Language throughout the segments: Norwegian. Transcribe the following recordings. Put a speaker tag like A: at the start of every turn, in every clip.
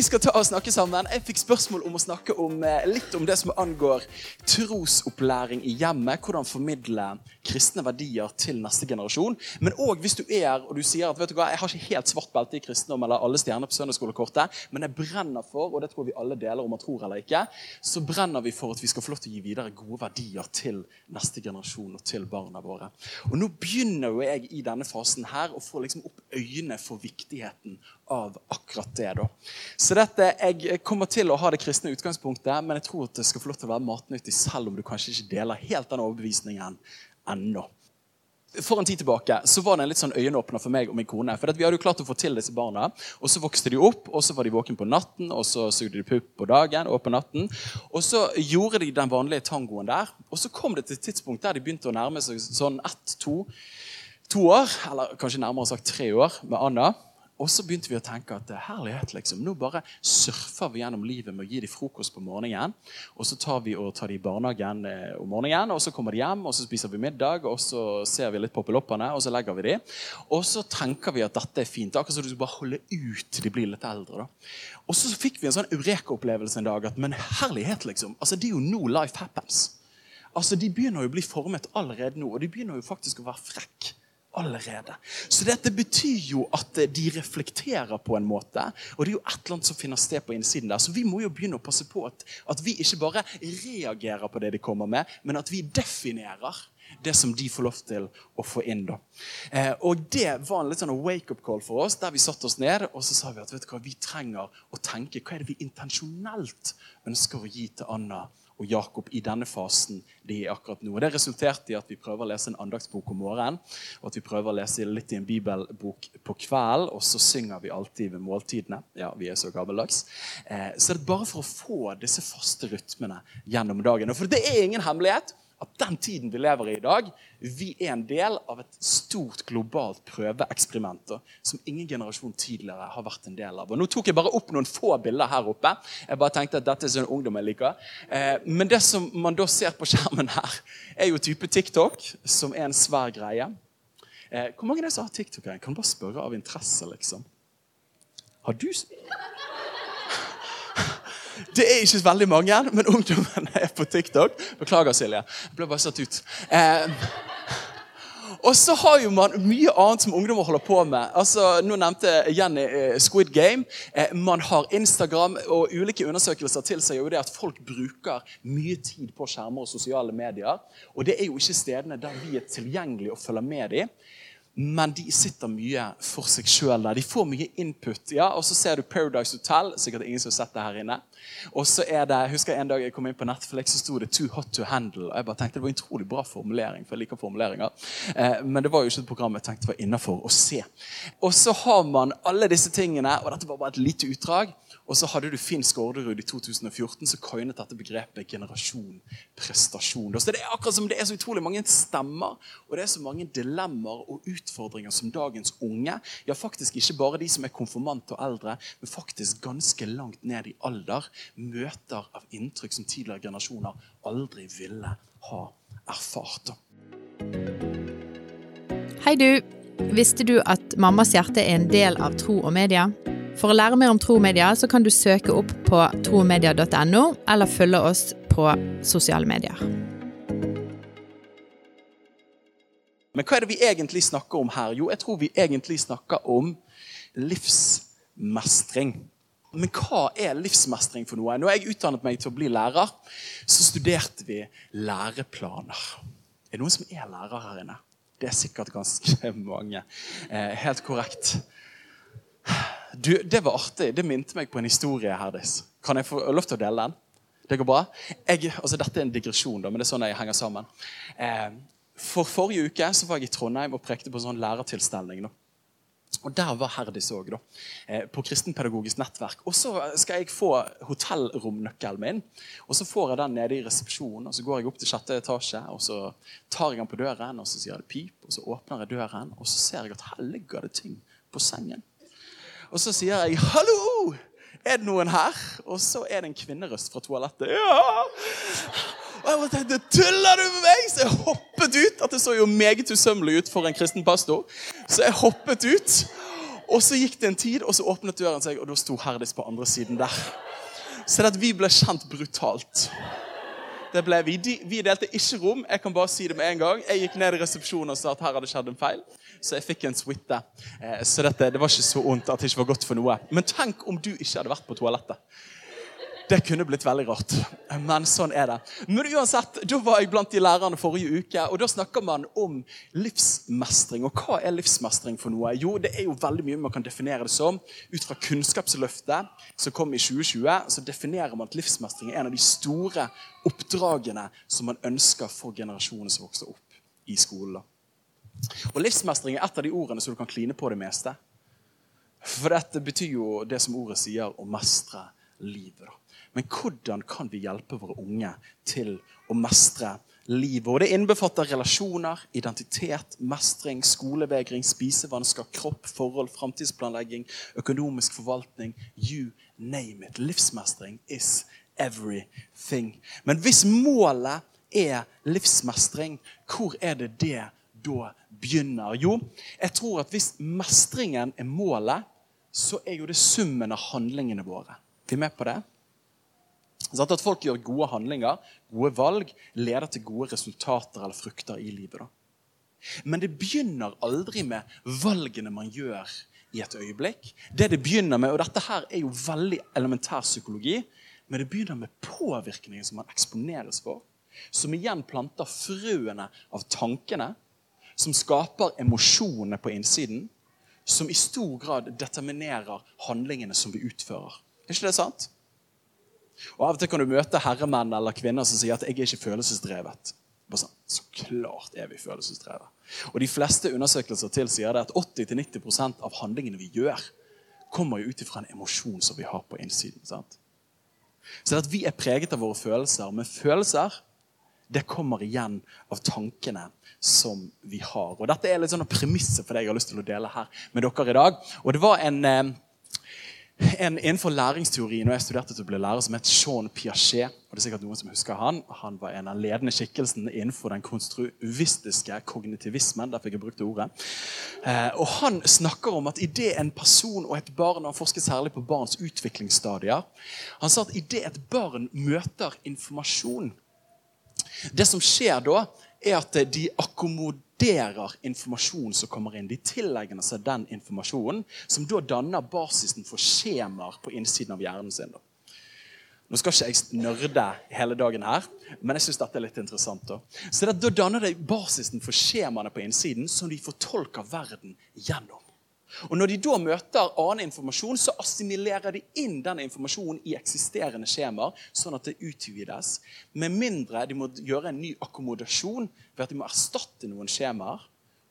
A: Vi skal ta og snakke sammen. Jeg fikk spørsmål om å snakke om, eh, litt om det som angår trosopplæring i hjemmet. Hvordan formidle kristne verdier til neste generasjon. Men òg hvis du er og du sier at vet du hva, jeg har ikke helt svart belte i kristendom eller alle stjerner på søndagsskolekortet, men jeg brenner for, og det tror vi alle deler om man tror eller ikke, så brenner vi for at vi skal få lov til å gi videre gode verdier til neste generasjon og til barna våre. Og nå begynner jo jeg i denne fasen her å få liksom opp øynene for viktigheten av akkurat det. da. Så dette, Jeg kommer til å ha det kristne utgangspunktet, men jeg tror at det skal få lov til å være matnyttig, selv om du kanskje ikke deler helt den overbevisningen ennå. For en tid tilbake så var det en litt sånn øyenåpner for meg og min kone. For Vi hadde jo klart å få til disse barna, og så vokste de opp, og så var de våkne på natten, og så sugde de pupp på dagen og på natten. Og så gjorde de den vanlige tangoen der. Og så kom det til et tidspunkt der de begynte å nærme seg sånn ett-to to år, eller kanskje nærmere sagt tre år, med Anna. Og så begynte vi å tenke at herlighet, liksom. Nå bare surfer vi gjennom livet med å gi dem frokost på morgenen. Og så tar vi og tar de i barnehagen eh, om morgenen, og så kommer de hjem, og så spiser vi middag, og så ser vi litt på peloppene, og så legger vi dem. Og så tenker vi at dette er fint. Akkurat som du bare holde ut til de blir litt eldre. da. Og så fikk vi en sånn eureka-opplevelse en dag at men herlighet, liksom. Altså, det er jo nå life happens. Altså, De begynner jo å bli formet allerede nå, og de begynner jo faktisk å være frekke allerede. Så dette betyr jo at de reflekterer på en måte. Og det er jo et eller annet som finner sted på innsiden der. Så vi må jo begynne å passe på at, at vi ikke bare reagerer på det de kommer med, men at vi definerer det som de får lov til å få inn. da. Eh, og Det var en litt sånn wake-up call for oss, der vi satte oss ned og så sa vi at vet du hva, vi trenger å tenke hva er det vi intensjonelt ønsker å gi til Anna og Jakob i denne fasen de er akkurat nå. Og Det resulterte i at vi prøver å lese en andagsbok om morgenen, og at vi prøver å lese litt i en bibelbok på kvelden, og så synger vi alltid ved måltidene. Ja, vi er så gammeldags. Eh, så det er bare for å få disse faste rytmene gjennom dagen. Og for det er ingen hemmelighet at den tiden vi lever i i dag, vi er en del av et stort globalt prøveeksperiment som ingen generasjon tidligere har vært en del av. Og Nå tok jeg bare opp noen få bilder her oppe. Jeg bare tenkte at dette er sånn ungdom jeg liker. Eh, men det som man da ser på skjermen her, er jo type TikTok, som er en svær greie. Eh, hvor mange er det som har TikTok? Jeg kan bare spørre av interesse, liksom. Har du det er ikke veldig mange, men ungdommen er på TikTok. Beklager, Silje. Jeg ble bare satt ut. Eh, og så har jo man mye annet som ungdommer holder på med. Altså, nå nevnte Jenny eh, Squid Game. Eh, man har Instagram, og ulike undersøkelser tilsier jo det at folk bruker mye tid på skjermer og sosiale medier. Og det er jo ikke stedene der vi er tilgjengelige og følger med dem men de sitter mye for seg sjøl der. De får mye input. ja, Og så ser du Paradise Hotel. Sikkert ingen som har sett det her inne. Og så er det, husker jeg En dag jeg kom inn på Netflix, så sto det 'Too hot to handle'. Og jeg bare tenkte Det var en utrolig bra formulering. for jeg liker formuleringer. Eh, men det var jo ikke et program jeg tenkte var innafor å se. Og så har man alle disse tingene, og dette var bare et lite utdrag. Og så hadde du Finn Skårderud i 2014 som coinet dette begrepet generasjon prestasjon. Så det er akkurat som det er så utrolig mange stemmer og det er så mange dilemmaer og utfordringer som dagens unge, ja faktisk ikke bare de som er konfirmant og eldre, men faktisk ganske langt ned i alder, møter av inntrykk som tidligere generasjoner aldri ville ha erfart.
B: Hei, du. Visste du at Mammas hjerte er en del av Tro og Media? For å lære mer om tro og media, så kan du søke opp på tromedia.no, eller følge oss på sosiale medier.
A: Men hva er det vi egentlig snakker om her? Jo, jeg tror vi egentlig snakker om livsmestring. Men hva er livsmestring for noe? Når jeg utdannet meg til å bli lærer, så studerte vi læreplaner. Er det noen som er lærer her inne? Det er sikkert ganske mange. Eh, helt korrekt. Du, Det var artig. Det minte meg på en historie. Herdis. Kan jeg få lov til å dele den? Det går bra? Jeg, altså Dette er en digresjon, da, men det er sånn jeg henger sammen. Eh, for Forrige uke så var jeg i Trondheim og prekte på en sånn lærertilstelning. Da. Og Der var Herdis òg, eh, på Kristenpedagogisk nettverk. Og Så skal jeg få hotellromnøkkelen min. Og Så får jeg den nede i resepsjonen. og Så går jeg opp til sjette etasje, og så tar jeg den på døren, og så sier det pip, og så åpner jeg døren, og så ser jeg at her ligger det ting på sengen. Og så sier jeg 'hallo'. Er det noen her? Og så er det en kvinnerøst fra toalettet. Ja! Og jeg tenkte, Tuller du med meg? Så jeg hoppet ut. At det så jo meget usømmelig ut for en kristen pastor. Så jeg hoppet ut. Og så gikk det en tid, og så åpnet døren seg, og da sto Herdis på andre siden der. Så det at vi ble kjent brutalt. Det ble vi. De, vi delte ikke rom. Jeg kan bare si det med en gang. Jeg gikk ned i resepsjonen og sa at her hadde skjedd en feil. Så jeg fikk en suite. Eh, så dette, det var ikke så ondt at det ikke var godt for noe. Men tenk om du ikke hadde vært på toalettet. Det kunne blitt veldig rart. Men sånn er det. Men uansett, Da var jeg blant de lærerne forrige uke, og da snakker man om livsmestring. Og hva er livsmestring for noe? Jo, det er jo veldig mye man kan definere det som. Ut fra Kunnskapsløftet som kom i 2020, så definerer man at livsmestring er en av de store oppdragene som man ønsker for generasjoner som vokser opp i skolen. Og Livsmestring er et av de ordene som du kan kline på det meste. For dette betyr jo det som ordet sier, å mestre livet. da. Men hvordan kan vi hjelpe våre unge til å mestre livet? Og Det innbefatter relasjoner, identitet, mestring, skolevegring, spisevansker, kropp, forhold, framtidsplanlegging, økonomisk forvaltning. You name it. Livsmestring is everything. Men hvis målet er livsmestring, hvor er det det da begynner? Jo, jeg tror at hvis mestringen er målet, så er jo det summen av handlingene våre. Er vi med på det? Sånn at folk gjør gode handlinger, gode valg, leder til gode resultater eller frukter i livet. Da. Men det begynner aldri med valgene man gjør i et øyeblikk. Det det begynner med, og Dette her er jo veldig elementær psykologi, men det begynner med påvirkningen som man eksponeres for. Som igjen planter frøene av tankene, som skaper emosjonene på innsiden. Som i stor grad determinerer handlingene som vi utfører. Er ikke det sant? Og Av og til kan du møte herremenn eller kvinner som sier at 'jeg er ikke følelsesdrevet'. Sånn, så klart er vi følelsesdrevet. Og De fleste undersøkelser tilsier det at 80-90% av handlingene vi gjør, kommer jo ut ifra en emosjon som vi har på innsiden. sant? Så at vi er preget av våre følelser. Men følelser det kommer igjen av tankene som vi har. Og Dette er litt sånn premisset for det jeg har lyst til å dele her med dere i dag. Og det var en... En innenfor læringsteorien og jeg studerte til å bli lærer som het Jean Piaget. og det er sikkert noen som husker Han Han var en av ledende skikkelsene innenfor den konstruistiske kognitivismen. derfor jeg brukte ordet. Eh, og Han snakker om at idet en person og et barn og Han forsker særlig på barns utviklingsstadier. Han sa at idet et barn møter informasjon Det som skjer da, er at de akkommoderer informasjon som kommer inn. De tilegner seg den informasjonen, som da danner basisen for skjemaer på innsiden av hjernen sin. Da. Nå skal ikke jeg nørde hele dagen her, men jeg synes dette er litt interessant. Da Så det, da danner det basisen for skjemaene på innsiden som de fortolker verden gjennom. Og Når de da møter annen informasjon, så assimilerer de inn denne informasjonen i eksisterende skjemaer, sånn at det utvides. Med mindre de må gjøre en ny akkommodasjon ved at de må erstatte noen skjemaer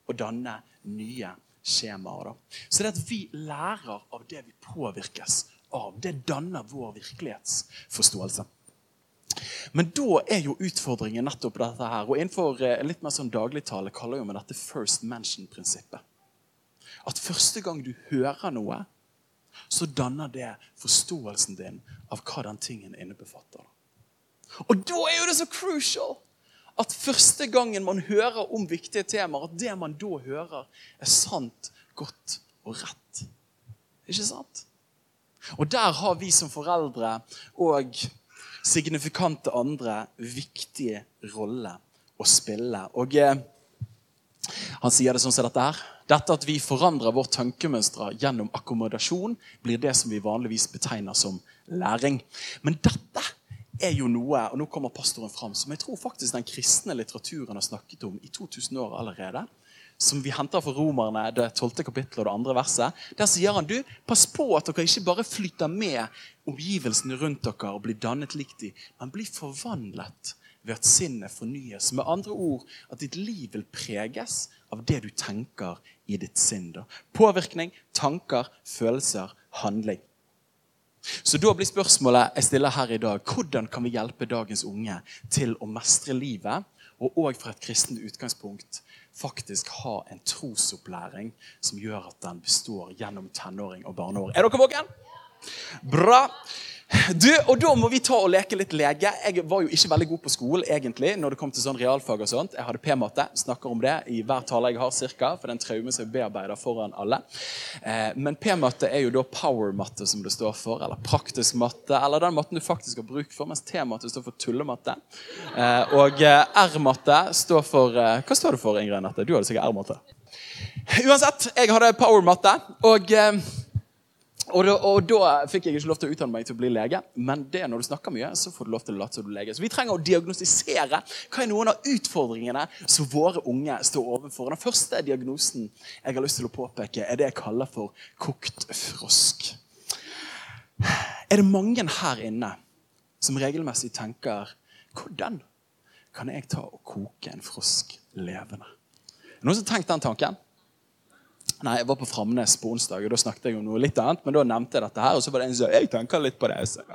A: og danne nye skjemaer. Da. Så det at vi lærer av det vi påvirkes av, det danner vår virkelighetsforståelse. Men da er jo utfordringen nettopp dette her. Og innenfor eh, litt mer sånn dagligtale kaller vi dette first mention-prinsippet at første gang du hører noe, så danner det forståelsen din av hva den tingen innebefatter. Og da er jo det så crucial at første gangen man hører om viktige temaer, at det man da hører, er sant, godt og rett. Ikke sant? Og der har vi som foreldre og signifikante andre viktige roller å spille. Og eh, han sier det sånn som dette her. Dette at vi forandrer vårt tankemønstre gjennom akkommodasjon, blir det som vi vanligvis betegner som læring. Men dette er jo noe, og nå kommer pastoren fram, som jeg tror faktisk den kristne litteraturen har snakket om i 2000 år allerede. Som vi henter fra Romerne, det 12. kapittelet og det andre verset. Der sier han du, pass på at dere ikke bare flyter med omgivelsene rundt dere og blir dannet likt dem, men blir forvandlet ved at sinnet fornyes. Med andre ord at ditt liv vil preges av det du tenker i ditt sinn. Da. Påvirkning, tanker, følelser, handling. Så da blir spørsmålet jeg stiller her i dag, hvordan kan vi hjelpe dagens unge til å mestre livet, og òg fra et kristent utgangspunkt faktisk ha en trosopplæring som gjør at den består gjennom tenåring og barneår. Er dere våken? Bra. Du, og Da må vi ta og leke litt lege. Jeg var jo ikke veldig god på skolen egentlig, når det kom til sånn realfag. og sånt. Jeg hadde p-matte. Snakker om det i hver tale jeg har, cirka, for den traume som jeg bearbeider foran alle. Eh, men p-matte er jo da power-matte, som det står for, eller praktisk matte, eller den matten du faktisk har bruk for, mens t-matte står for tullematte. Eh, og eh, r-matte står for eh, Hva står det for, Ingrid Nette? Du hadde sikkert r-matte. Uansett, jeg hadde power-matte. og... Eh, og da, og da, fikk jeg ikke lov til å utdanne meg til å bli lege. Men det når du snakker mye, så får du lov til å late som du er lege. Så vi trenger å diagnostisere hva er noen av utfordringene som våre unge står overfor. Den første diagnosen jeg har lyst til å påpeke, er det jeg kaller for kokt frosk. Er det mange her inne som regelmessig tenker hvordan kan jeg ta og koke en frosk levende? Noen som har tenkt den tanken? Nei, Jeg var på Framnes på onsdag, og da snakket jeg om noe litt annet. Men da nevnte jeg dette her, og så var det en som jeg tenker litt på det. Så,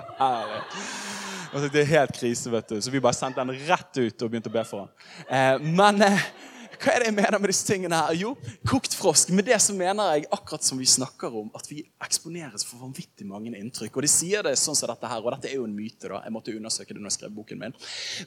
A: og så, det er helt krise, vet du. Så vi bare sendte den rett ut og begynte å be for han. Eh, men eh, hva er det jeg mener med disse tingene her? Jo, kokt frosk. Med det så mener jeg akkurat som vi snakker om, at vi eksponeres for vanvittig mange inntrykk. Og de sier det sånn som dette her, og dette er jo en myte. da, Jeg måtte undersøke det når jeg skrev boken min.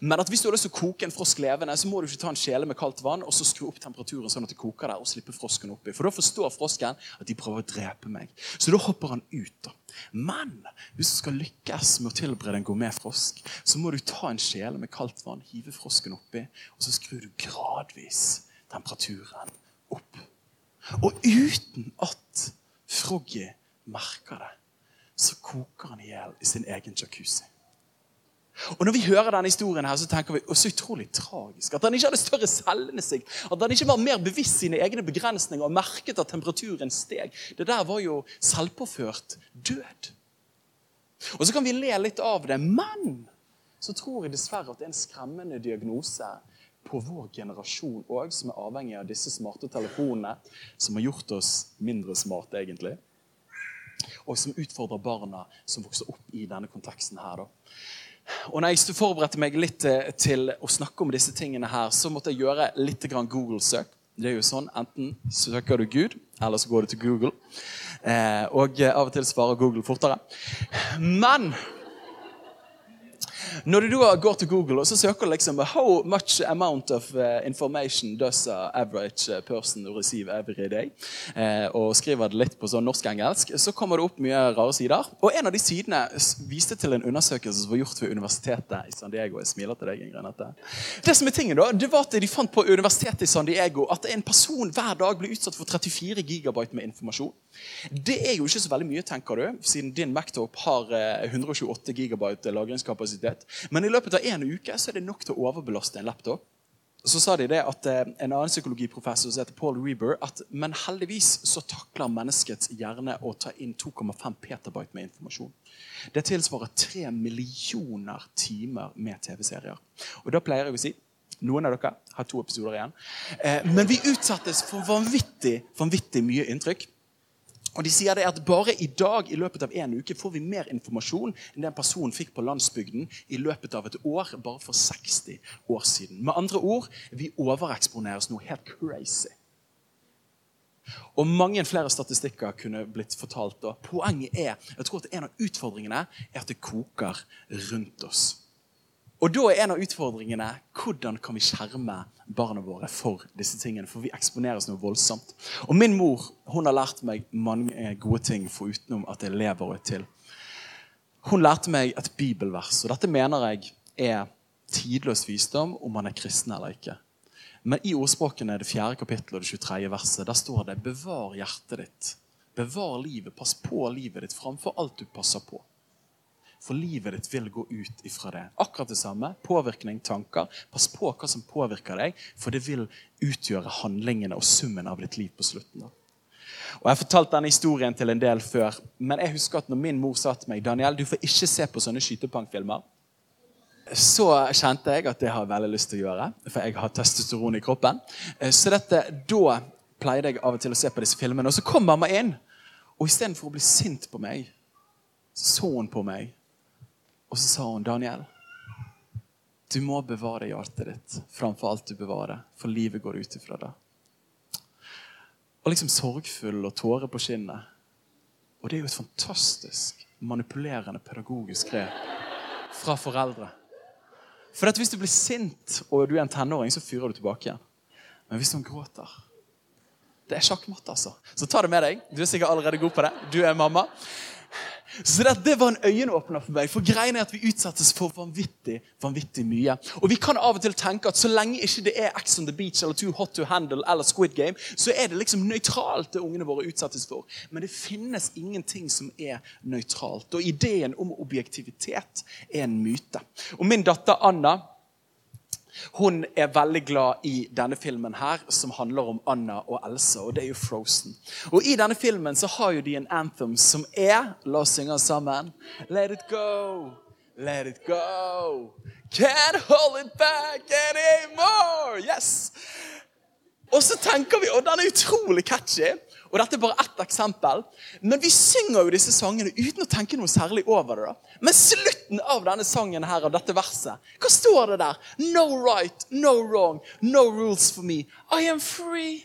A: Men at hvis du har lyst til å koke en frosk levende, så må du ikke ta en kjele med kaldt vann og så skru opp temperaturen sånn at det koker der, og slippe frosken oppi. For da forstår frosken at de prøver å drepe meg. Så da hopper han ut. da. Men hvis du skal lykkes med å tilberede en gourmetfrosk, så må du ta en kjele med kaldt vann, hive frosken oppi, og så skrur du gradvis temperaturen opp. Og uten at Froggy merker det, så koker han i hjel i sin egen jacuzzi. Og Når vi hører denne historien, her, så tenker vi å, så utrolig tragisk. At han ikke hadde større selvinnsikt. At han ikke var mer bevisst sine egne begrensninger og merket at temperaturen steg. Det der var jo selvpåført død. Og Så kan vi le litt av det, men så tror jeg dessverre at det er en skremmende diagnose på vår generasjon òg, som er avhengig av disse smarte telefonene, som har gjort oss mindre smarte, egentlig. Og som utfordrer barna som vokser opp i denne konteksten her. da. Og når jeg forberedte meg litt eh, til å snakke om disse tingene her, så måtte jeg gjøre litt Google-søk. Det er jo sånn, Enten søker du Gud, eller så går du til Google. Eh, og eh, av og til svarer Google fortere. Men når du går til Google og så søker liksom How much amount of uh, information does an average uh, person receive every day? Eh, og skriver det litt på sånn norsk-engelsk, så kommer det opp mye rare sider. Og en av de sidene viste til en undersøkelse som var gjort ved universitetet i San Diego. Jeg smiler til deg, Ingrid. Det som er tingen da, det var at de fant på universitetet i San Diego at en person hver dag blir utsatt for 34 gigabyte med informasjon. Det er jo ikke så veldig mye, tenker du, siden din Mactop har 128 eh, gigabyte lagringskapasitet. Men i løpet av en uke så er det nok til å overbelaste en laptop. Så sa de det at eh, En annen psykologiprofessor som heter Paul Reber, at men heldigvis så takler menneskets hjerne å ta inn 2,5 petabyte med informasjon. Det tilsvarer 3 millioner timer med TV-serier. Og da pleier jeg å si noen av dere har to episoder igjen. Eh, men vi utsettes for vanvittig, vanvittig mye inntrykk. Og de sier det at Bare i dag i løpet av en uke får vi mer informasjon enn den personen fikk på landsbygden i løpet av et år bare for 60 år siden. Med andre ord vi overeksponeres noe helt crazy. Og Mange flere statistikker kunne blitt fortalt. Og poenget er jeg tror at en av utfordringene er at det koker rundt oss. Og da er en av utfordringene hvordan kan vi skjerme barna våre for disse tingene. For vi eksponeres noe voldsomt. Og min mor hun har lært meg mange gode ting forutenom at jeg lever og er til. Hun lærte meg et bibelvers, og dette mener jeg er tidløs visdom om man er kristen eller ikke. Men i ordspråkene det fjerde kapittelet og det 23. verset, der står det 'Bevar hjertet ditt'. Bevar livet. Pass på livet ditt framfor alt du passer på. For livet ditt vil gå ut ifra det. Akkurat det samme. Påvirkning, tanker. Pass på hva som påvirker deg, for det vil utgjøre handlingene og summen av ditt liv på slutten. Og Jeg har fortalt denne historien til en del før, men jeg husker at når min mor sa til meg Daniel, du får ikke se på sånne skytepangfilmer, så kjente jeg at det har veldig lyst til å gjøre, for jeg har testosteron i kroppen. Så dette, da pleide jeg av og til å se på disse filmene. Og så kom mamma inn, og istedenfor å bli sint på meg, så så hun på meg og så sa hun, 'Daniel, du må bevare hjertet ditt framfor alt du bevarer, for livet går ut ifra det.' Og liksom sorgfull og tårer på skinnet. Og det er jo et fantastisk manipulerende pedagogisk grep fra foreldre. For hvis du blir sint og du er en tenåring, så fyrer du tilbake igjen. Men hvis hun gråter Det er sjakkmatt, altså. Så ta det med deg. Du er sikkert allerede god på det. Du er mamma. Så det, det, var en øyenåpner for meg. For greien er at Vi utsettes for vanvittig vanvittig mye. Og Vi kan av og til tenke at så lenge ikke det er X on the Beach eller Too Hot to Handle eller Squid Game, så er det liksom nøytralt det ungene våre utsettes for. Men det finnes ingenting som er nøytralt. Og ideen om objektivitet er en myte. Og Min datter Anna hun er veldig glad i denne filmen her, som handler om Anna og Elsa. og det er jo Frozen. Og I denne filmen så har jo de en anthem som er La oss synge sammen. Let it go, let it go. Can't hold it back anymore. Yes! Og så tenker vi, og den er utrolig catchy. Og dette er bare ett eksempel. Men vi synger jo disse sangene uten å tenke noe særlig over det. da. Men slutten av denne sangen her, av dette verset, hva står det der? No right, no wrong, no rules for me. I am free.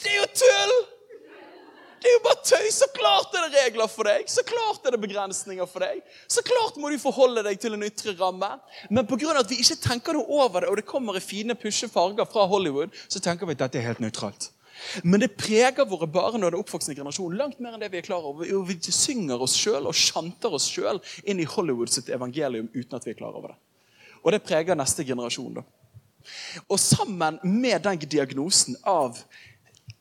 A: Det er jo tull! Det er jo bare tøy. Så klart er det regler for deg. Så klart er det begrensninger for deg. Så klart må du forholde deg til en ytre ramme. Men pga. at vi ikke tenker noe over det, og det kommer i fine pushe farger fra Hollywood, så tenker vi at dette er helt nøytralt. Men det preger våre barn og den oppvoksende generasjon langt mer enn det vi er klar over. Vi synger oss sjøl og sjanter oss sjøl inn i Hollywood sitt evangelium uten at vi er klar over det. Og det preger neste generasjon. da. Og sammen med den diagnosen av,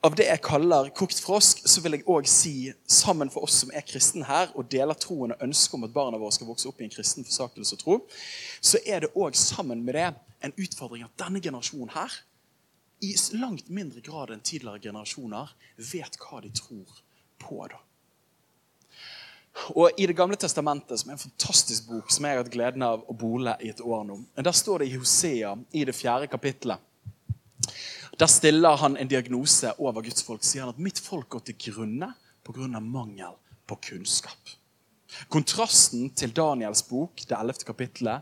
A: av det jeg kaller kokt frosk, så vil jeg òg si, sammen for oss som er kristne her og deler troen og ønsker om at barna våre skal vokse opp i en kristen forsakelse og tro, så er det òg sammen med det en utfordring at denne generasjonen her i langt mindre grad enn tidligere generasjoner vet hva de tror på. da. Og I Det gamle testamentet, som er en fantastisk bok som jeg har hatt gleden av å bole i et år nå, der står det i Hosea i det fjerde kapittelet. Der stiller han en diagnose over Guds folk. sier han at mitt folk går til grunne pga. mangel på kunnskap. Kontrasten til Daniels bok, det ellevte kapittelet,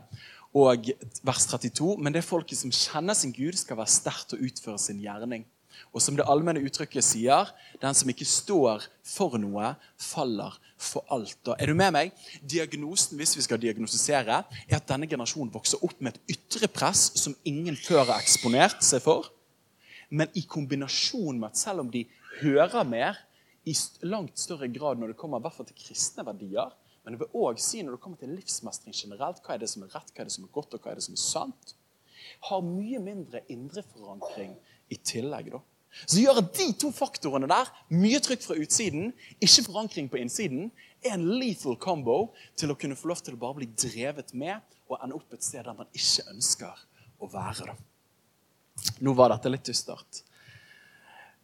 A: og vers 32. Men det folket som kjenner sin Gud, skal være sterkt og utføre sin gjerning. Og som det allmenne uttrykket sier, den som ikke står for noe, faller for alt. Og er du med meg? Diagnosen hvis vi skal diagnostisere, er at denne generasjonen vokser opp med et ytre press som ingen før har eksponert seg for. Men i kombinasjon med at selv om de hører mer, i langt større grad når det kommer i til kristne verdier, men jeg vil òg si når det kommer til livsmestring generelt, hva er det som er rett, hva er det som er godt, og hva er det som er sant, har mye mindre indre forankring i tillegg. da. Så gjør at de to faktorene der, mye trykk fra utsiden, ikke forankring på innsiden, er en lethal combo til å kunne få lov til å bare bli drevet med og ende opp et sted der man ikke ønsker å være. da. Nå var dette litt dystert.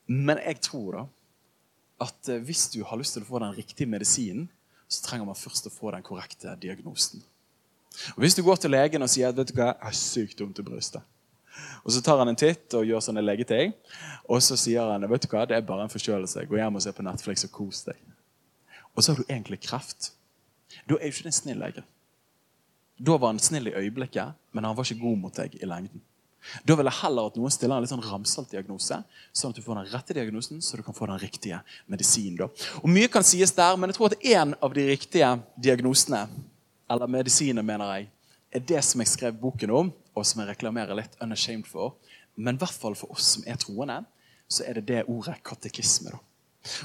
A: Men jeg tror da at eh, hvis du har lyst til å få den riktige medisinen, så trenger man først å få den korrekte diagnosen. Og Hvis du går til legen og sier at vet du hva, jeg har sykt vondt i brystet, og så tar han en titt og gjør sånne legeting, og så sier han vet du hva, det er bare en forkjølelse, gå hjem og se på Netflix og kos deg. Og så har du egentlig kreft. Da er jo ikke det en snill lege. Da var han snill i øyeblikket, men han var ikke god mot deg i lengden. Da vil jeg heller at noen stiller en litt sånn ramsalt diagnose, sånn at du får den rette diagnosen, så du kan få den riktige medisinen. Da. Og Mye kan sies der, men jeg tror at en av de riktige diagnosene, eller medisinene, mener jeg, er det som jeg skrev boken om, og som jeg reklamerer litt unashamed for. Men i hvert fall for oss som er troende, så er det det ordet katekisme. da.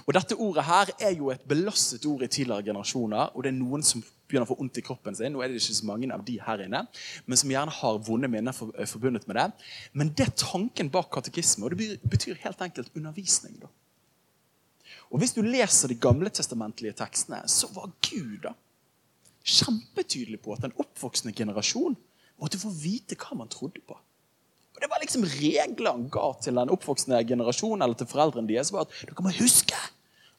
A: Og Dette ordet her er jo et belastet ord i tidligere generasjoner. og det er noen som begynner å få vondt i kroppen sin. Nå er det ikke så mange av de her inne, men som gjerne har vonde minner for, eh, forbundet med det. Men det er tanken bak katekisme, og det betyr helt enkelt undervisning. da. Og Hvis du leser de gamle testamentlige tekstene, så var Gud da kjempetydelig på at den oppvoksende generasjon måtte få vite hva man trodde på. Og Det var liksom regler han ga til den oppvoksende generasjonen eller til foreldrene deres. var at Dere må huske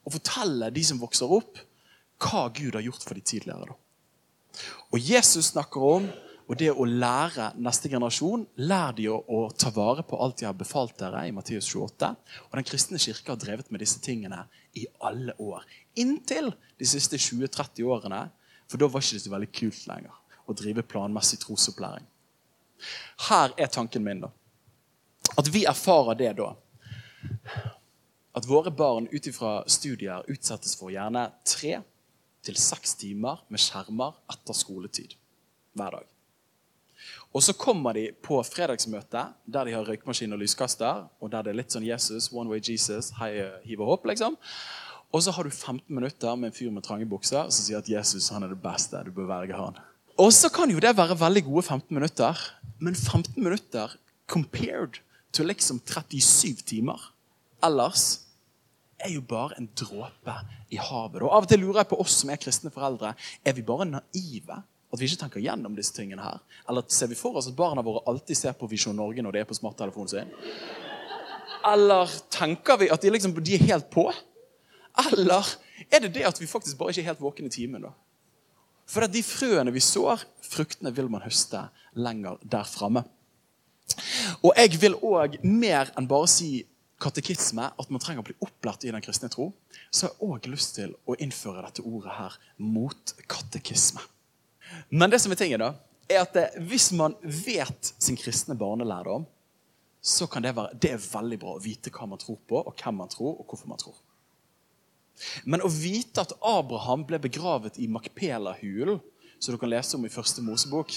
A: å fortelle de som vokser opp, hva Gud har gjort for de tidligere. Da. Og Jesus snakker om og det å lære neste generasjon Lær de å, å, ta vare på alt de har befalt dere i Matteus 28. Og Den kristne kirke har drevet med disse tingene i alle år. Inntil de siste 20-30 årene. For da var ikke det så veldig kult lenger å drive planmessig trosopplæring. Her er tanken min, da. At vi erfarer det da. At våre barn ut ifra studier utsettes for gjerne tre til seks timer med skjermer etter skoletid hver dag. Og så kommer de på fredagsmøte der de har røykmaskin og lyskaster, og der det er litt sånn Jesus, one way Jesus, hei, hiv og hopp, liksom. Og så har du 15 minutter med en fyr med trange bukser som sier at Jesus han er det beste. du bør velge han. Og så kan jo det være veldig gode 15 minutter, men 15 minutter compared to liksom 37 timer ellers er jo bare en dråpe i havet. Og Av og til lurer jeg på oss som er kristne foreldre. Er vi bare naive? At vi ikke tenker gjennom disse tingene her? Eller ser vi for oss at barna våre alltid ser på Visjon Norge når de er på smarttelefonen sin? Eller tenker vi at de, liksom, de er helt på? Eller er det det at vi faktisk bare ikke er helt våkne i timen? da? For de frøene vi sår, fruktene vil man høste lenger der framme. Og jeg vil òg mer enn bare si katekisme, at man trenger å bli opplært i den kristne tro, så har jeg òg lyst til å innføre dette ordet her mot katekisme. Men det som er tingen da, er at hvis man vet sin kristne barnelærdom, så kan det være det er veldig bra å vite hva man tror på, og hvem man tror, og hvorfor man tror. Men å vite at Abraham ble begravet i Makpela-hulen, som du kan lese om i første Mosebok,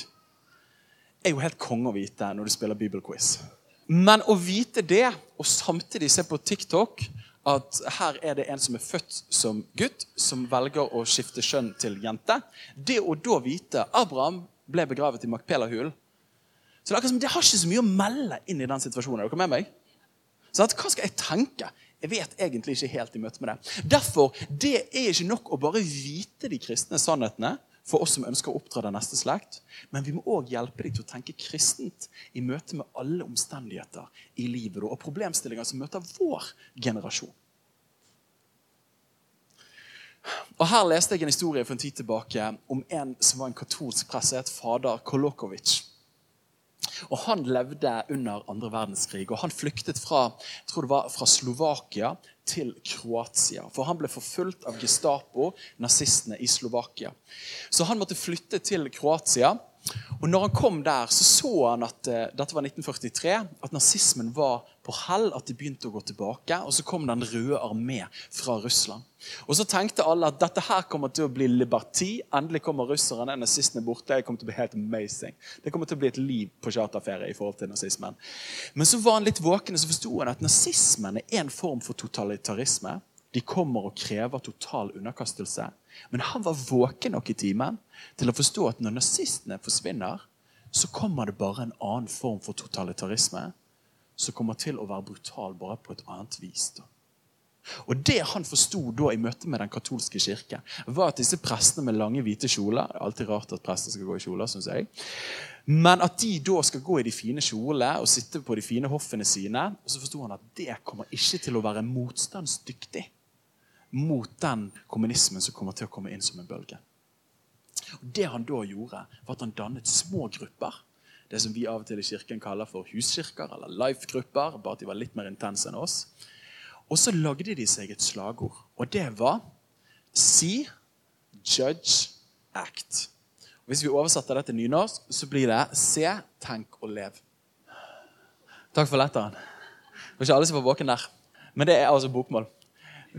A: er jo helt konge å vite når du spiller bibelquiz. Men å vite det, og samtidig se på TikTok at her er det en som er født som gutt, som velger å skifte kjønn til jente Det å da vite Abraham ble begravet i Makpela-hulen så det, det, har ikke så mye å melde inn i den situasjonen. Er dere med meg? Så at, hva skal jeg tenke? Jeg vet egentlig ikke helt i møte med det. Derfor, Det er ikke nok å bare vite de kristne sannhetene for oss som ønsker å oppdra den neste slekt. Men vi må òg hjelpe dem til å tenke kristent i møte med alle omstendigheter i livet og problemstillinger som møter vår generasjon. Og Her leste jeg en historie for en tid tilbake om en som var en katolsk prest, fader Kolokovic. Og Han levde under andre verdenskrig, og han flyktet fra, jeg tror det var fra Slovakia til Kroatia. For han ble forfulgt av Gestapo, nazistene i Slovakia. Så han måtte flytte til Kroatia. Og når han kom der, så så han at uh, dette var 1943, at nazismen var på hell, at de begynte å gå tilbake. Og så kom Den røde armé fra Russland. Og så tenkte alle at dette her kommer til å bli liberti. Endelig kommer russerne, nazistene borte. Det kommer til å bli helt amazing. Det kommer til å bli et liv på charterferie i forhold til nazismen. Men så var han litt våken og så forsto han at nazismen er en form for totalitarisme. De kommer og krever total underkastelse. Men han var våken nok i timen til å forstå at når nazistene forsvinner, så kommer det bare en annen form for totalitarisme som kommer til å være brutal bare på et annet vis. da. Og Det han forsto da i møte med den katolske kirke, var at disse prestene med lange, hvite kjoler Det er alltid rart at prester skal gå i kjoler, synes jeg. Men at de da skal gå i de fine kjolene og sitte på de fine hoffene sine. Og så forsto han at det kommer ikke til å være motstandsdyktig mot den kommunismen som kommer til å komme inn som en bølge. Og Det han da gjorde, var at han dannet små grupper. Det som vi av og til i kirken kaller for huskirker eller life-grupper. bare at de var litt mer intense enn oss. Og så lagde de seg et slagord, og det var See, judge, act. Og hvis vi oversetter det til nynorsk, så blir det se, tenk og lev. Takk for letteren. Det var ikke alle som var våken der. Men det er altså bokmål.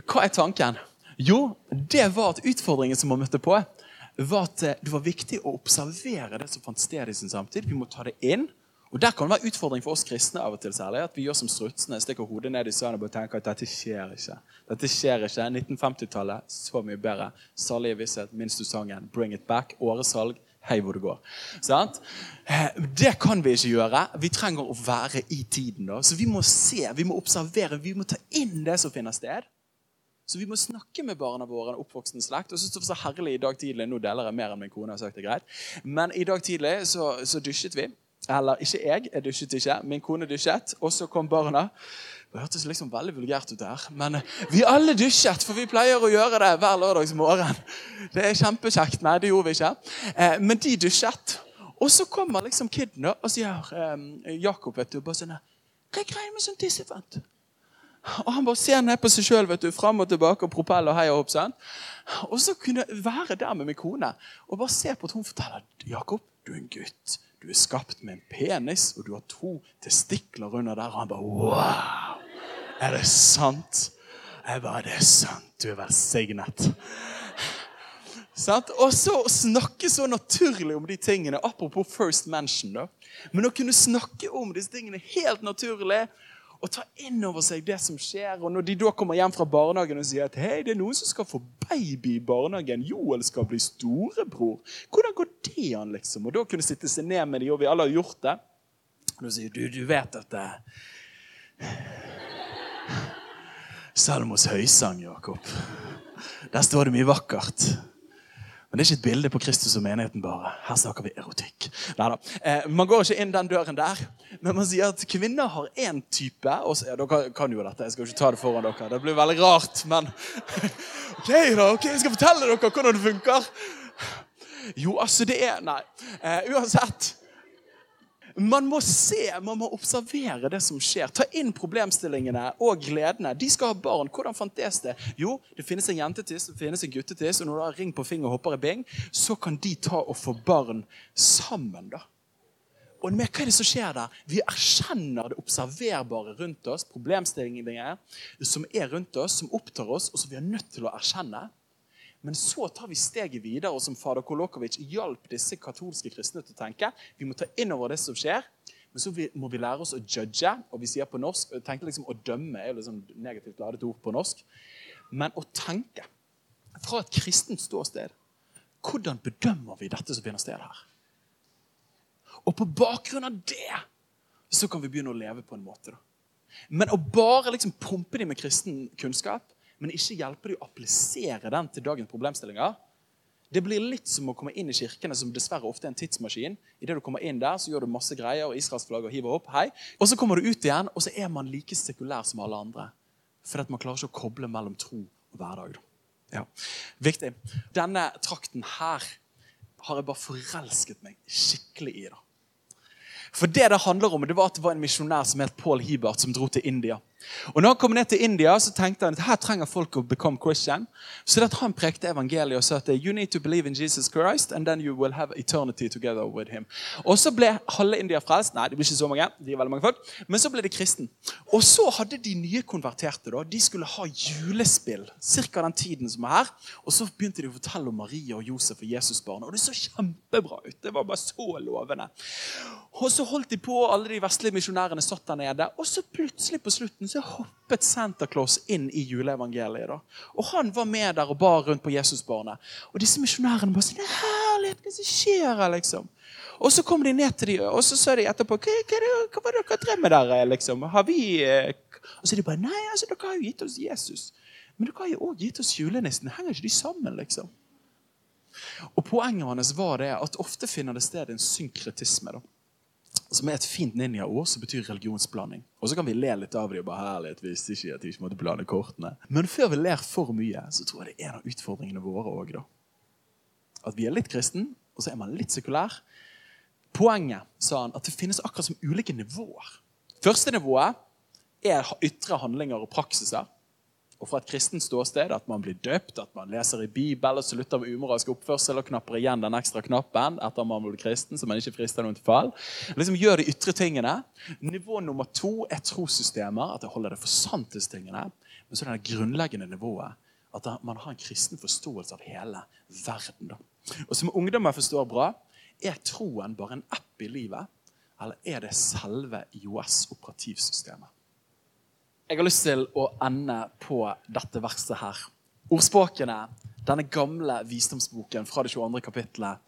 A: Hva er tanken? Jo, det var at utfordringen som man møtte på, var at eh, det var viktig å observere det som fant sted i sin samtid. Vi må ta det inn. Og Der kan det være utfordring for oss kristne av og til særlig, at vi gjør som strutsene, stikker hodet ned i sanden og tenker at dette skjer ikke. Dette skjer ikke. 1950-tallet, så mye bedre. Salige visshet, minst du sangen. Bring it back. Åresalg. Hei hvor det går. Sant? Eh, det kan vi ikke gjøre. Vi trenger å være i tiden. da. Så vi må se, vi må observere, vi må ta inn det som finner sted. Så vi må snakke med barna våre, en oppvoksen slekt. Og så det var så herlig i dag tidlig, Nå deler jeg mer enn min kone har sagt det greit. Men i dag tidlig så, så dusjet vi. Eller ikke jeg, jeg dusjet ikke. Min kone dusjet. Og så kom barna. Det hørtes liksom veldig vulgært ut der. Men vi alle dusjet, for vi pleier å gjøre det hver lørdagsmorgen. Det er kjempekjekt. Nei, det gjorde vi ikke. Eh, men de dusjet. Og så kommer liksom kiden og sier eh, Jakob vet du, bare sånn Hva er greia med sånn tissefant? Og han bare ser ned på seg sjøl, fram og tilbake og propell og hei og hopp. sant? Og så kunne jeg være der med min kone og bare se på at hun forteller Jakob, du er en gutt. Du er skapt med en penis, og du har to testikler under der. Og han bare Wow! Er det sant? Jeg bare Det er sant. Du er velsignet. Og så å snakke så naturlig om de tingene. Apropos first mention. da. Men å kunne snakke om disse tingene helt naturlig og ta inn over seg det som skjer. Og når de da kommer hjem fra barnehagen og sier at hei, det er noen som skal få baby i barnehagen, Joel skal bli storebror, hvordan går det an? liksom? Og da kunne sitte seg ned med de, og vi alle har gjort det. Og sier du, du vet at det Salmos høysang, Jakob. Der står det mye vakkert. Men det er ikke et bilde på Kristus og menigheten bare. Her snakker vi erotikk. Neida. Eh, man går ikke inn den døren der. Men man sier at kvinner har én type. Og så, ja, dere kan jo dette, jeg skal jo ikke ta det foran dere. Det blir veldig rart, men OK, da. ok, Jeg skal fortelle dere hvordan det funker. Jo, altså, det er Nei. Eh, uansett. Man må se, man må observere det som skjer. Ta inn problemstillingene og gledene. De skal ha barn. Hvordan fant det? Jo, det finnes en jentetiss det finnes en guttetiss, og når du har ring på finger og hopper i bing, så kan de ta og få barn sammen. da. Og med hva er det som skjer der? Vi erkjenner det observerbare rundt oss, problemstillingene som er rundt oss, som opptar oss, og som vi er nødt til å erkjenne. Men så tar vi steget videre, og som fader Kolokovic hjalp disse katolske kristne til å tenke. Vi må ta inn over det som skjer, men så må vi lære oss å judge. Og vi sier på norsk, tenker liksom Å dømme er jo liksom negativt ladet ord på norsk. Men å tenke fra et kristent ståsted Hvordan bedømmer vi dette som finner sted her? Og på bakgrunn av det så kan vi begynne å leve på en måte. da. Men å bare liksom pumpe dem med kristen kunnskap men ikke hjelper det å applisere den til dagens problemstillinger. Det blir litt som å komme inn i kirkene, som dessverre ofte er en tidsmaskin. I det du kommer inn der, så gjør du masse greier, og Israelsflagget hiver opp. hei. Og så kommer du ut igjen, og så er man like sekulær som alle andre. Fordi man klarer ikke å koble mellom tro og hverdag. Ja. Viktig. Denne trakten her har jeg bare forelsket meg skikkelig i. da. For det det handler om, det var at det var en misjonær som het Paul Hibert, som dro til India. Og når han kom ned til India, så tenkte han at her trenger folk å become Christian. Så at han prekte evangeliet og sa at you need to believe in Jesus Christ, and then you will have eternity together with him. Og så ble halve India frelst. Nei, det blir ikke så mange. de er veldig mange folk. Men så ble det kristen. Og så hadde de nye konverterte da, de skulle ha julespill ca. den tiden som er her. Og så begynte de å fortelle om Maria og Josef og Jesusbarnet. Og det så kjempebra ut. Det var bare så lovende. Og så holdt de på, alle de vestlige misjonærene satt der nede. Og så plutselig på slutten så hoppet Santa Claus inn i juleevangeliet. da. Og han var med der og bar rundt på Jesusbarnet. Og disse misjonærene bare sånn Herlighet, hva som skjer her, liksom? Og så kom de ned til dem, og så sa de etterpå Hva, hva, var det dere drev med der, liksom? Har vi eh, Og så de bare Nei, altså, dere har jo gitt oss Jesus. Men dere har jo òg gitt oss julenissen. Henger ikke de sammen, liksom? Og Poenget hans var det at ofte finner det sted en synkretisme. da som er et fint ninjaord som betyr religionsblanding. Og så kan vi le litt av det og bare herlighet visste ikke at de ikke måtte blande kortene. Men før vi ler for mye, så tror jeg det er en av utfordringene våre òg. At vi er litt kristen, og så er man litt sekulær. Poenget sa han, at det finnes akkurat som ulike nivåer. Første nivået er ytre handlinger og praksiser og fra et kristent ståsted at man blir døpt, at man leser i Bibelen, slutter med umoralsk oppførsel og knapper igjen den ekstra knappen etter man blir kristen, så man ikke frister noen til fall. Liksom Gjør de ytre tingene. Nivå nummer to er trossystemer, at jeg holder det for sanntidstingene. Men så er det grunnleggende nivået at man har en kristen forståelse av hele verden. Og Som ungdommer forstår bra, er troen bare en app i livet, eller er det selve IOS-operativsystemet? Jeg har lyst til å ende på dette verset her. Ordspråkene, denne gamle visdomsboken fra det 22. kapittelet,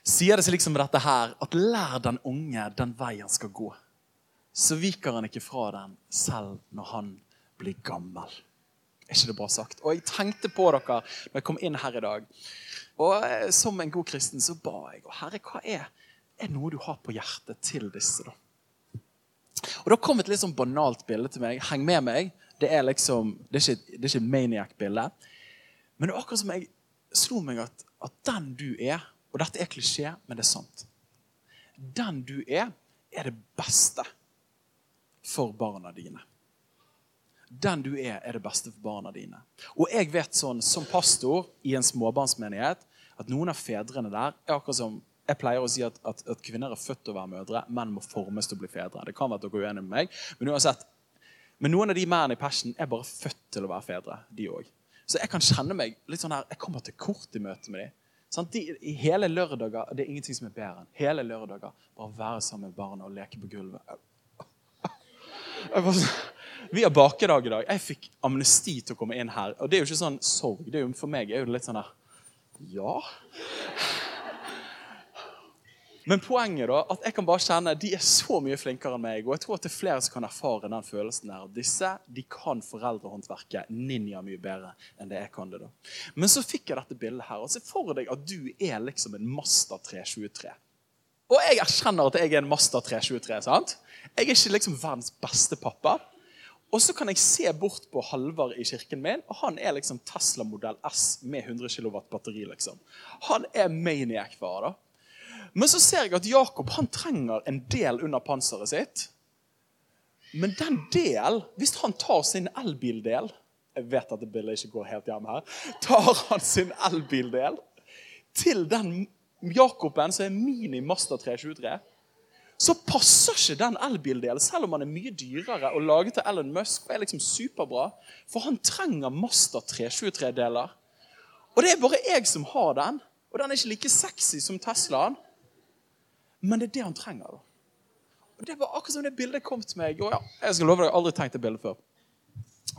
A: sier det seg liksom med dette her at lær den unge den vei han skal gå. Så viker han ikke fra den selv når han blir gammel. Er ikke det bra sagt? Og jeg tenkte på dere når jeg kom inn her i dag. Og eh, som en god kristen så ba jeg. Og Herre, hva er, er noe du har på hjertet til disse? da? Og Da kom et litt sånn banalt bilde til meg. Heng med meg. Det er liksom, det er ikke, et maniac-bilde. Men det er akkurat som jeg slo meg at, at den du er Og dette er klisjé, men det er sant. Den du er, er det beste for barna dine. Den du er, er det beste for barna dine. Og jeg vet sånn, som pastor i en småbarnsmenighet at noen av fedrene der er akkurat som jeg pleier å si at, at, at, kvinner er født til å være mødre, menn må formes til å bli fedre. Det kan være at dere er uenige med meg, men uansett. Men noen av de mennene i Passion er bare født til å være fedre. de også. Så jeg kan kjenne meg litt sånn her, jeg kommer til kort i møte med dem. Sånn, De, hele lørdager, Det er ingenting som er bedre enn hele lørdager bare være sammen med barna og leke på gulvet. Bare sånn, vi har bakedag i dag. Jeg fikk amnesti til å komme inn her. Og det er jo ikke sånn sorg. Det er jo, for meg er det litt sånn her Ja. Men poenget da, at jeg kan bare kjenne de er så mye flinkere enn meg. Og jeg tror at det er flere som kan erfare den følelsen der. Disse de kan foreldrehåndverket ninja mye bedre enn det jeg kan det. da. Men så fikk jeg dette bildet her. og Se for deg at du er liksom en Master 323. Og jeg erkjenner at jeg er en Master 323. sant? Jeg er ikke liksom verdens beste pappa. Og så kan jeg se bort på Halvard i kirken min, og han er liksom Tesla modell S med 100 kW batteri. liksom. Han er maniac-far. da. Men så ser jeg at Jakob han trenger en del under panseret sitt. Men den del, hvis han tar sin elbildel Jeg vet at det bildet ikke går helt hjem her. Tar han sin elbildel til den Jakoben som er mini Master 323, så passer ikke den elbildelen, selv om han er mye dyrere og laget til Elon Musk og er liksom superbra. For han trenger Master 323-deler. Og det er bare jeg som har den. Og den er ikke like sexy som Teslaen. Men det er det han trenger. da. Og Det var akkurat som det bildet kom til meg. Og ja, jeg skal love deg, jeg har aldri tenkt det bildet før.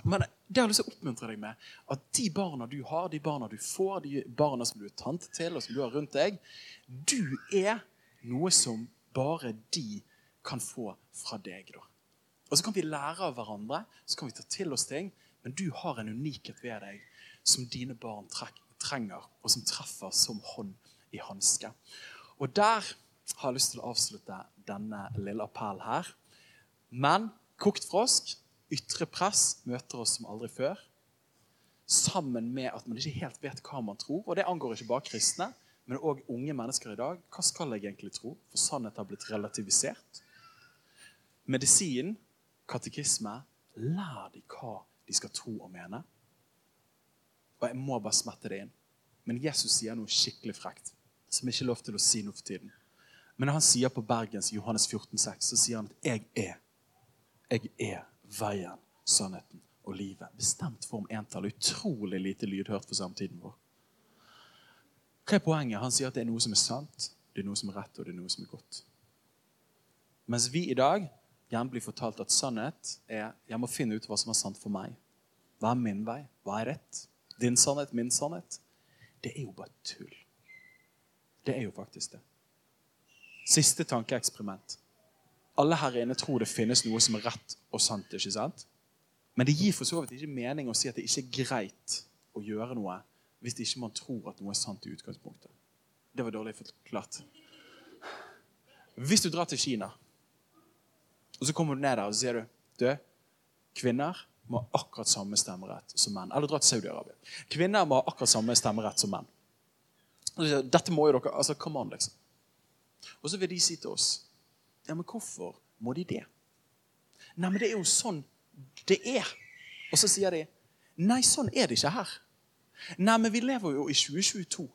A: Men det har jeg lyst til å oppmuntre deg med at de barna du har, de barna du får, de barna som du er tante til, og som du har rundt deg, du er noe som bare de kan få fra deg. da. Og Så kan vi lære av hverandre, så kan vi ta til oss ting, men du har en unikhet ved deg som dine barn trenger, og som treffer som hånd i hanske. Og der har jeg lyst til å avslutte denne lille appellen her. Men kokt frosk, ytre press, møter oss som aldri før. Sammen med at man ikke helt vet hva man tror. Og det angår ikke bare kristne, men òg unge mennesker i dag. Hva skal jeg egentlig tro? For sannhet har blitt relativisert. Medisin, katekisme, lær de hva de skal tro og mene. Og jeg må bare smette det inn. Men Jesus sier noe skikkelig frekt som ikke er lov til å si noe for tiden. Men når han sier på Bergens Johannes 14, 6, så sier han at 'jeg er'. Jeg er veien, sannheten og livet. Bestemt form entall. Utrolig lite lydhørt for samtiden vår. Hva er poenget? Han sier at det er noe som er sant, det er noe som er rett, og det er noe som er godt. Mens vi i dag gjerne blir fortalt at sannhet er jeg må finne ut hva som er sant for meg. Hva er min vei? Hva er rett? Din sannhet, min sannhet? Det er jo bare tull. Det er jo faktisk det. Siste tankeeksperiment. Alle her inne tror det finnes noe som er rett og sant. ikke sant? Men det gir for så vidt ikke mening å si at det ikke er greit å gjøre noe hvis ikke man tror at noe er sant i utgangspunktet. Det var dårlig forklart. Hvis du drar til Kina, og så kommer du ned der og sier du, du, kvinner må ha akkurat samme stemmerett som menn. Eller dra til Saudi-Arabia. Kvinner må ha akkurat samme stemmerett som menn. Dette må jo dere, altså, come on, liksom. Og så vil de si til oss Ja, men hvorfor må de det? Nei, men det er jo sånn det er. Og så sier de Nei, sånn er det ikke her. Nei, men vi lever jo i 2022.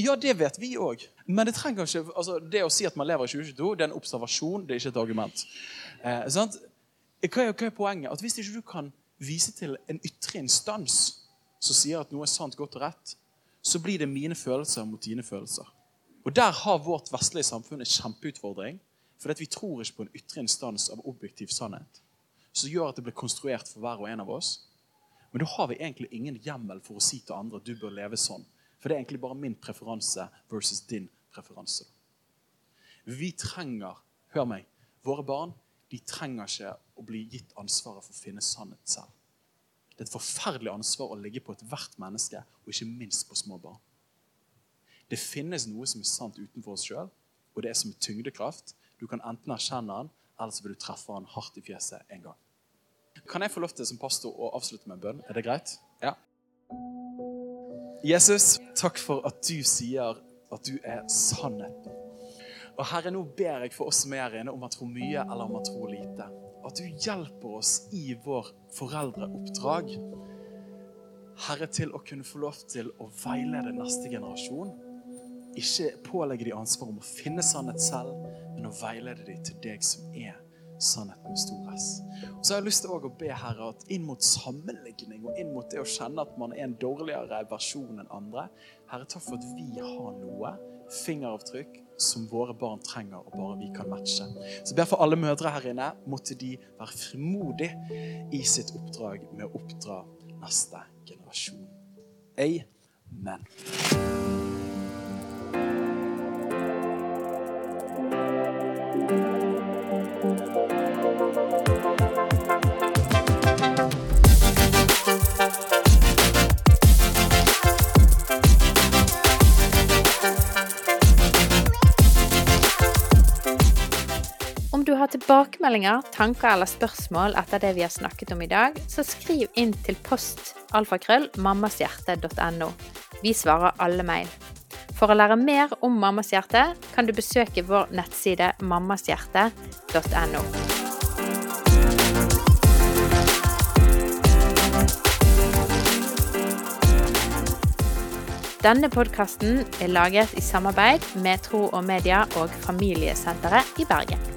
A: Ja, det vet vi òg. Men det trenger ikke, altså, det å si at man lever i 2022, det er en observasjon, det er ikke et argument. Eh, sant? Hva er, hva er poenget? At Hvis ikke du kan vise til en ytre instans som sier at noe er sant, godt og rett, så blir det mine følelser mot dine følelser. Og Der har vårt vestlige samfunn en kjempeutfordring. For vi tror ikke på en ytre instans av objektiv sannhet som gjør at det blir konstruert for hver og en av oss. Men da har vi egentlig ingen hjemmel for å si til andre at du bør leve sånn. For det er egentlig bare min preferanse versus din preferanse. Vi trenger Hør meg. Våre barn de trenger ikke å bli gitt ansvaret for å finne sannhet selv. Det er et forferdelig ansvar å ligge på ethvert menneske, og ikke minst på små barn. Det finnes noe som er sant utenfor oss sjøl, og det er som tyngdekraft. Du kan enten erkjenne han, eller så vil du treffe han hardt i fjeset en gang. Kan jeg få lov til som pastor å avslutte med en bønn? Er det greit? Ja. Jesus, takk for at du sier at du er sannheten. Og Herre, nå ber jeg for oss som er her inne, om man tror mye eller om man tror lite. At du hjelper oss i vår foreldreoppdrag. Herre, til å kunne få lov til å veilede neste generasjon ikke pålegge de ansvar om å finne sannhet selv, men å veilede de til deg som er sannheten med stor S. Og så har jeg lyst til å be Herre at inn mot sammenligning og inn mot det å kjenne at man er en dårligere versjon enn andre Herre, takk for at vi har noe fingeravtrykk som våre barn trenger, og bare vi kan matche. Så jeg ber for alle mødre her inne, måtte de være frimodige i sitt oppdrag med å oppdra neste generasjon. Amen.
B: Har tilbakemeldinger, tanker eller spørsmål etter det vi har snakket om i dag, så skriv inn til post alfakrøll mammashjerte.no. Vi svarer alle mail. For å lære mer om Mammas hjerte kan du besøke vår nettside mammashjerte.no. Denne podkasten er laget i samarbeid med Tro og Media og Familiesenteret i Bergen.